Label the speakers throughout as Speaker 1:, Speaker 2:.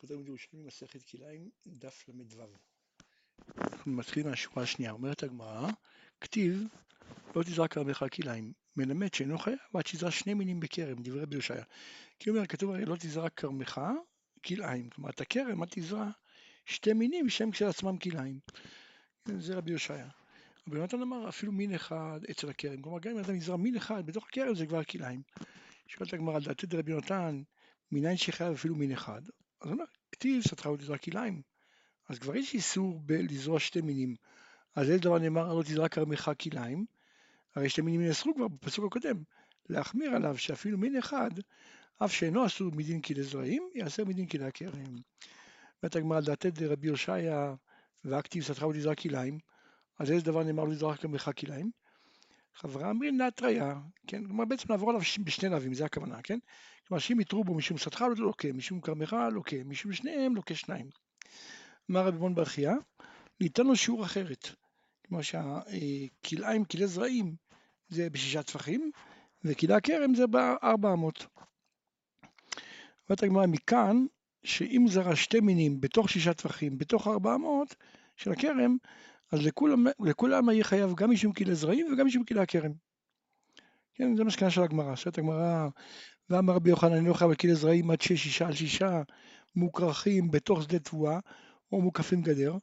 Speaker 1: חוזרים לירושלים מסכת כלאיים, דף ל"ו. אנחנו מתחילים מהשורה השנייה, אומרת הגמרא, כתיב לא תזרק כרמך כלאיים, מלמד שאינו חייב עד שיזרע שני מינים בכרם, דברי רבי יושעיה. כי אומר, כתוב הרי לא תזרק כרמך כלאיים, כלומר את הכרם אל תזרע שתי מינים שהם כשלעצמם כלאיים. זה רבי יושעיה. רבי יונתן אמר אפילו מין אחד אצל הכרם, כלומר גם אם אדם יזרע מין אחד בתוך הכרם זה כבר כלאיים. שואלת הגמרא, לדעתי רבי יונתן מניין שחייב אפילו מין אחד, אז הוא אומר, כתיב סתך ותזרע כלאיים. אז כבר יש איסור לזרוע שתי מינים. אז איזה דבר נאמר לא תזרע כרמך כלאיים? הרי שתי מינים נאסרו כבר בפסוק הקודם. להחמיר עליו שאפילו מין אחד, אף שאינו אסור מדין כלי זרעים, יעשה מדין כלי הכרם. אומרת הגמרא, לדעתי רבי הושעיה והכתיב סתך ותזרע כלאיים, אז איזה דבר נאמר לא תזרע כרמך כלאיים? חברה אמרין להתריה, כן? כלומר בעצם לעבור עליו בשני לאווים, זה הכוונה, כן? כלומר שאם יתרו בו משום שדך לא לוקה, משום כרמך לוקה, משום שניהם לוקה שניים. אמר רבי בון ברכיה, ניתן לו שיעור אחרת. כלומר שהכלאיים, כלי זרעים, זה בשישה טפחים, וכלי הכרם זה בארבע אמות. אומרת הגמרא מכאן, שאם זרע שתי מינים בתוך שישה טפחים, בתוך ארבע אמות של הכרם, אז לכולם, לכולם יהיה חייב גם משום כלי זרעים וגם משום כלי הכרם. כן, זה מסקנה של הגמרא. שואלת הגמרא, ואמר רבי יוחנן, אני לא חייב על כלי זרעים עד שיש שישה על שישה מוכרחים בתוך שדה תבואה, או מוקפים גדר.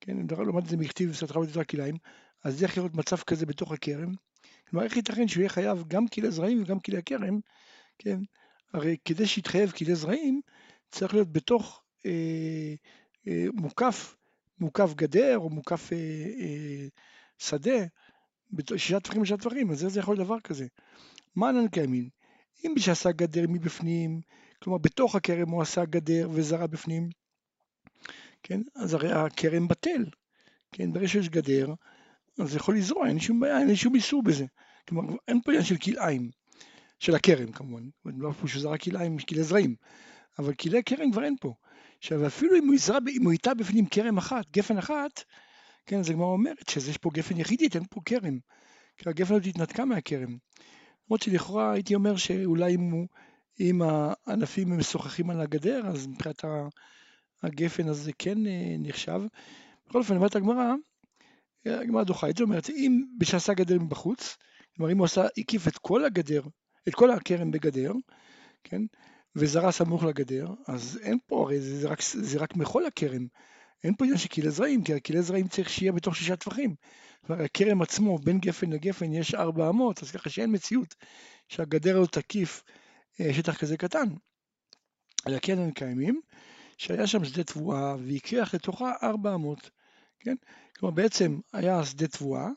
Speaker 1: כן, אם למד את זה מכתיב וסתרה ותתרה כליים, אז איך להיות מצב כזה בתוך הכרם? כלומר, איך ייתכן שהוא יהיה חייב גם כלי זרעים וגם כלי הכרם? כן, הרי כדי שיתחייב כלי זרעים, צריך להיות בתוך אה, אה, מוקף מוקף גדר או מוקף אה, אה, שדה, שישה טפחים ושישה טפחים, אז איך זה יכול להיות דבר כזה? מה ענן קיימין? אם מי שעשה גדר מבפנים, כלומר בתוך הכרם הוא עשה גדר וזרע בפנים, כן, אז הרי הכרם בטל, כן, ברגע שיש גדר, אז זה יכול לזרוע, אין שום בעיה, אין שום איסור בזה. כלומר, אין פה עניין של כלאיים, של הכרם כמובן, לא פה שזרע כלאיים, כלי זרעים, אבל כלי כרם כבר אין פה. עכשיו אפילו אם הוא יזרע, אם הוא ייטע בפנים כרם אחת, גפן אחת, כן, אז הגמרא אומרת שיש פה גפן יחידית, אין פה כרם. כי הגפן הזאת התנתקה מהכרם. למרות שלכאורה הייתי אומר שאולי אם, הוא, אם הענפים הם משוחחים על הגדר, אז מבחינת הגפן הזה כן אה, נחשב. בכל אופן, אומרת הגמרא, הגמרא דוחה את זה, אומרת, אם שעשה גדר מבחוץ, כלומר אם הוא עשה, הקיף את כל הגדר, את כל הכרם בגדר, כן, וזרע סמוך לגדר, אז אין פה, הרי זה, זה, רק, זה רק מחול הכרם, אין פה עניין של כלי זרעים, כי הכלי זרעים צריך שיהיה בתוך שישה טפחים. הכרם עצמו, בין גפן לגפן יש ארבע אמות, אז ככה שאין מציאות שהגדר הזאת תקיף אה, שטח כזה קטן. כן הם קיימים, שהיה שם שדה תבואה והקריח לתוכה ארבע אמות, כן? כלומר בעצם היה שדה תבואה,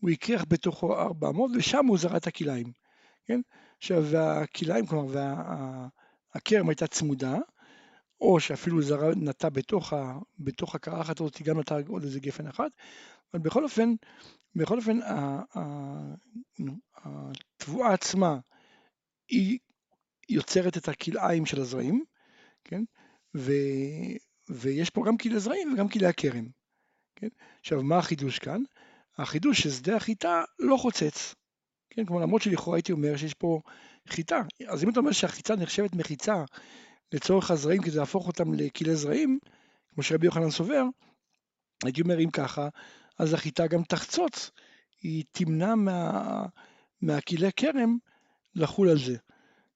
Speaker 1: הוא הקריח בתוכו ארבע אמות ושם הוא זרע את הכליים, כן? עכשיו והכליים, כלומר וה... הכרם הייתה צמודה, או שאפילו זרה נטע בתוך, ה, בתוך הקרחת הזאת, גם נטע עוד איזה גפן אחת, אבל בכל אופן, בכל אופן התבואה עצמה היא יוצרת את הכלאיים של הזרעים, כן? ו, ויש פה גם כלי זרעים וגם כלי הכרם, כן? עכשיו מה החידוש כאן? החידוש ששדה החיטה לא חוצץ, כן? כלומר למרות שלכאורה הייתי אומר שיש פה חיטה. אז אם אתה אומר שהחיטה נחשבת מחיצה לצורך הזרעים כדי להפוך אותם לכלי זרעים, כמו שרבי יוחנן סובר, הייתי אומר אם ככה, אז החיטה גם תחצוץ, היא תמנע מה, מהכלי כרם לחול על זה,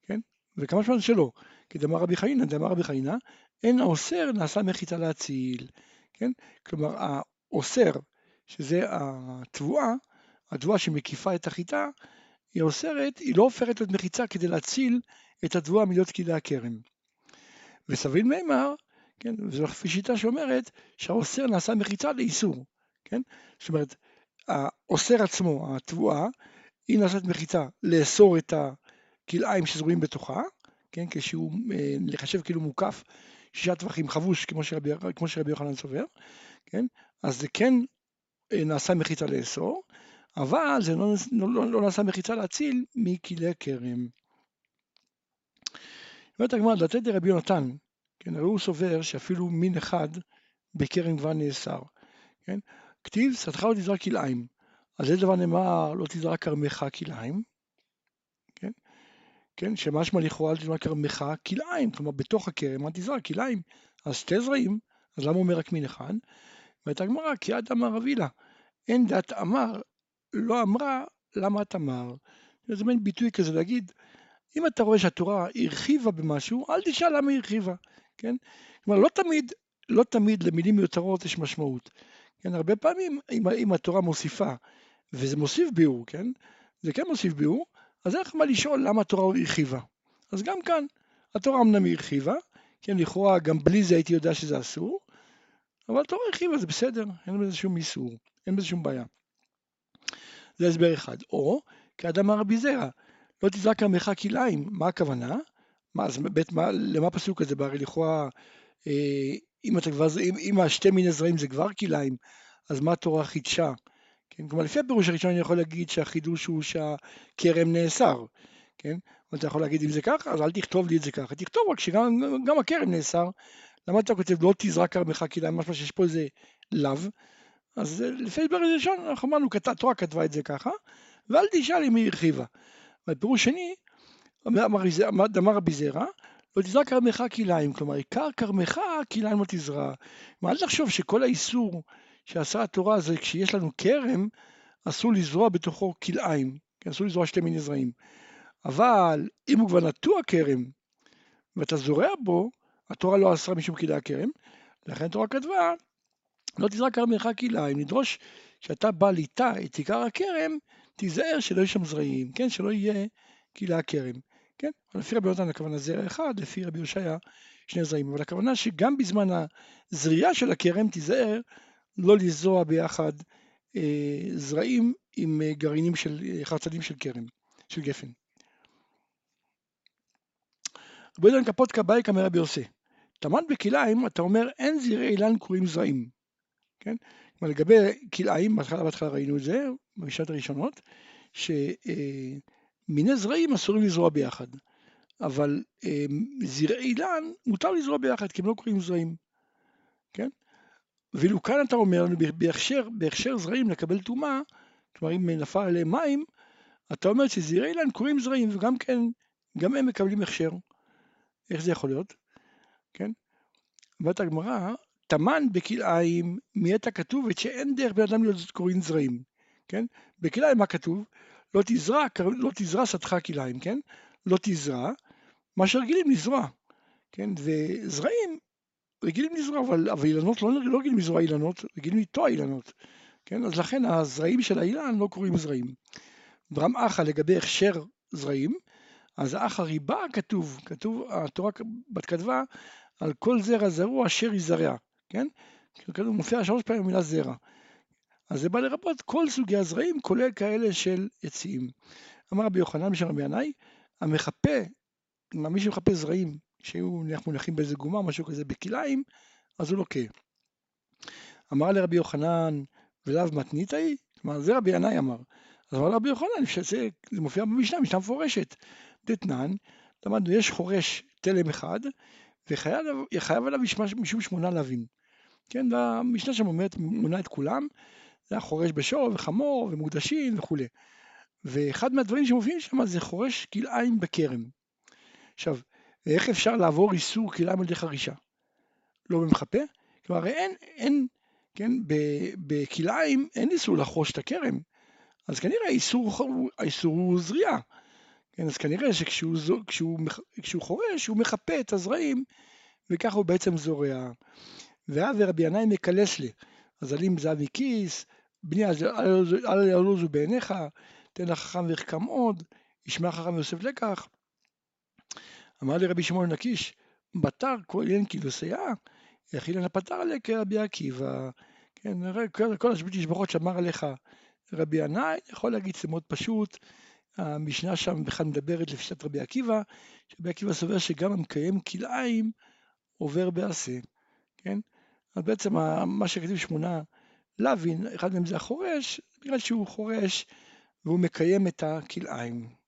Speaker 1: כן? וכמה זמן שלא, כי דמר רבי חיינה, דמר רבי חיינה, אין האוסר נעשה מחיצה להציל, כן? כלומר האוסר, שזה התבואה, התבואה שמקיפה את החיטה, היא אוסרת, היא לא הופכת להיות מחיצה כדי להציל את התבואה מלהיות כלי הכרם. וסביל מימר, כן, וזו לפי שיטה שאומרת שהאוסר נעשה מחיצה לאיסור, כן? זאת אומרת, האוסר עצמו, התבואה, היא נעשית מחיצה לאסור את הכלאיים שזרועים בתוכה, כן, כשהוא אה, לחשב כאילו מוקף שישה טווחים חבוש כמו שרבי, כמו שרבי יוחנן סובר, כן, אז זה כן אה, נעשה מחיצה לאסור, אבל זה לא, לא, לא, לא נעשה מחיצה להציל מכלי כרם. אומרת הגמרא, לתת לרבי יונתן, כן, הרי הוא סובר שאפילו מין אחד בכרם כבר נאסר, כן? כתיב, שדך לא תזרע כלאיים, אז איזה דבר נאמר, לא תזרע כרמך כלאיים, כן? כן, שמשמע לכאורה אל תזרע כרמך כלאיים, כלומר בתוך הכרם אל תזרע כלאיים, אז שתי זרעים, אז למה אומר רק מין אחד? אומרת הגמרא, כי עד אמר רבי לה, אין דת אמר, לא אמרה, למה את אמר? זה מין ביטוי כזה להגיד, אם אתה רואה שהתורה הרחיבה במשהו, אל תשאל למה היא הרחיבה, כן? כלומר, לא תמיד, לא תמיד למילים מיותרות יש משמעות. כן, הרבה פעמים אם, אם התורה מוסיפה, וזה מוסיף ביאור, כן? זה כן מוסיף ביאור, אז אין לך מה לשאול למה התורה הרחיבה. אז גם כאן, התורה אמנם הרחיבה, כן, לכאורה גם בלי זה הייתי יודע שזה אסור, אבל התורה הרחיבה, זה בסדר, אין בזה שום איסור, אין בזה שום בעיה. זה הסבר אחד. או, כאדם הרבי זרע, לא תזרק עמך כלאיים, מה הכוונה? מה, אז בית, מה, למה הפסוק הזה? בהרי לכאורה, אה, אם אתה כבר, אם, אם השתי מיני זרעים זה כבר כלאיים, אז מה התורה חידשה? כן, כלומר לפי הפירוש הראשון אני יכול להגיד שהחידוש הוא שהכרם נאסר, כן? אתה יכול להגיד אם זה ככה, אז אל תכתוב לי את זה ככה, תכתוב רק שגם הכרם נאסר, למה אתה כותב לא תזרק כרמך כלאיים, משמע שיש פה איזה לאו, אז לפי הסבר ראשון אנחנו אמרנו, התורה כתבה את זה ככה, ואל תשאל אם היא הרחיבה. בפירוש שני, אמר רבי זרע, לא תזרע כרמך כלאיים, כלומר עיקר כרמך כלאיים לא תזרע. אל תחשוב שכל האיסור שעשה התורה זה כשיש לנו כרם, אסור לזרוע בתוכו כלאיים, כן, אסור לזרוע שתי מיני זרעים. אבל אם הוא כבר נטוע כרם ואתה זורע בו, התורה לא אסרה משום כלאי הכרם, לכן התורה כתבה, לא תזרע כרמך כלאיים, נדרוש כשאתה בא ליטע את עיקר הכרם, תיזהר שלא יהיו שם זרעים, כן, שלא יהיה כלאי הכרם. כן? לפי רבי יונתן הכוונה זרע אחד, לפי רבי יושעיה שני זרעים. אבל הכוונה שגם בזמן הזריעה של הכרם תיזהר לא לזרוע ביחד אה, זרעים עם אה, גרעינים של אה, חרצנים של כרם, של גפן. רבי יונתן כפות כבאי כמר רבי יוסי. טמן בכלאיים אתה אומר אין זרעי אילן קרויים זרעים. כן? כלומר לגבי כלאיים, בהתחלה בהתחלה ראינו את זה, במשנת הראשונות, ש... אה, זרעים אסורים לזרוע ביחד, אבל אה, זרעי אילן מותר לזרוע ביחד כי הם לא קוראים זרעים, כן? ואילו כאן אתה אומר לנו בהכשר, בהכשר זרעים לקבל טומאה, כלומר אם נפל עליהם מים, אתה אומר שזרעי אילן קוראים זרעים וגם כן, גם הם מקבלים הכשר. איך זה יכול להיות? כן? אומרת הגמרא, טמן בכלאיים מיית הכתובת שאין דרך בן אדם להיות קוראים זרעים, כן? בכלאיים מה כתוב? לא תזרע, לא תזרע שדך כליים, כן? לא תזרע, מה שרגילים לזרוע, כן? וזרעים רגילים לזרוע, אבל, אבל אילנות לא, לא רגילים לזרוע אילנות, רגילים לטוע אילנות, כן? אז לכן הזרעים של האילן לא קוראים זרעים. ברם אחא לגבי הכשר זרעים, אז אחא ריבה כתוב, כתוב, התורה בת כתבה, על כל זרע זרוע אשר יזרע, כן? כתוב, מופיע שלוש פעמים המילה זרע. אז זה בא לרבות כל סוגי הזרעים, כולל כאלה של עצים. אמר רבי יוחנן בשם רבי ינאי, המחפה, מי שמחפה זרעים שהיו מונחים באיזה גומה, משהו כזה בכלאיים, אז הוא לוקה. אמר לרבי יוחנן, ולאו מתנית היא? כלומר, זה רבי ינאי אמר. אז אמר לרבי יוחנן, שזה זה מופיע במשנה, משנה מפורשת. דתנן, למדנו, יש חורש תלם אחד, וחייב עליו משום שמונה לווים. כן, והמשנה שם אומרת, מונה את כולם, זה היה חורש בשור וחמור ומוקדשים וכולי. ואחד מהדברים שמופיעים שם זה חורש כלאיים בכרם. עכשיו, איך אפשר לעבור איסור כלאיים על ידי חרישה? לא במחפה? כלומר, אין, אין, כן, בכלאיים אין איסור לחרוש את הכרם. אז כנראה האיסור, האיסור הוא זריעה. כן, אז כנראה שכשהוא כשהוא, כשהוא חורש, הוא מחפה את הזרעים, וככה הוא בעצם זורע. ואז רבי ינאי מקלס לי. אז עלים זהבי כיס, בני אל ילוזו בעיניך, תן לחכם ויחכם עוד, ישמע חכם ויוסף לקח. אמר לי רבי שמעון נקיש, בתר כל אין כאילו סייע, יכילן הפתר לקה רבי עקיבא. כן, כל, כל השבחות שאמר עליך רבי ינאי, יכול להגיד שזה מאוד פשוט. המשנה שם בכלל מדברת לפי שיטת רבי עקיבא, שרבי עקיבא סובר שגם המקיים כלאיים עובר בעשה, כן? אז בעצם מה שכתוב שמונה להבין, אחד מהם זה החורש, בגלל שהוא חורש והוא מקיים את הכלאיים.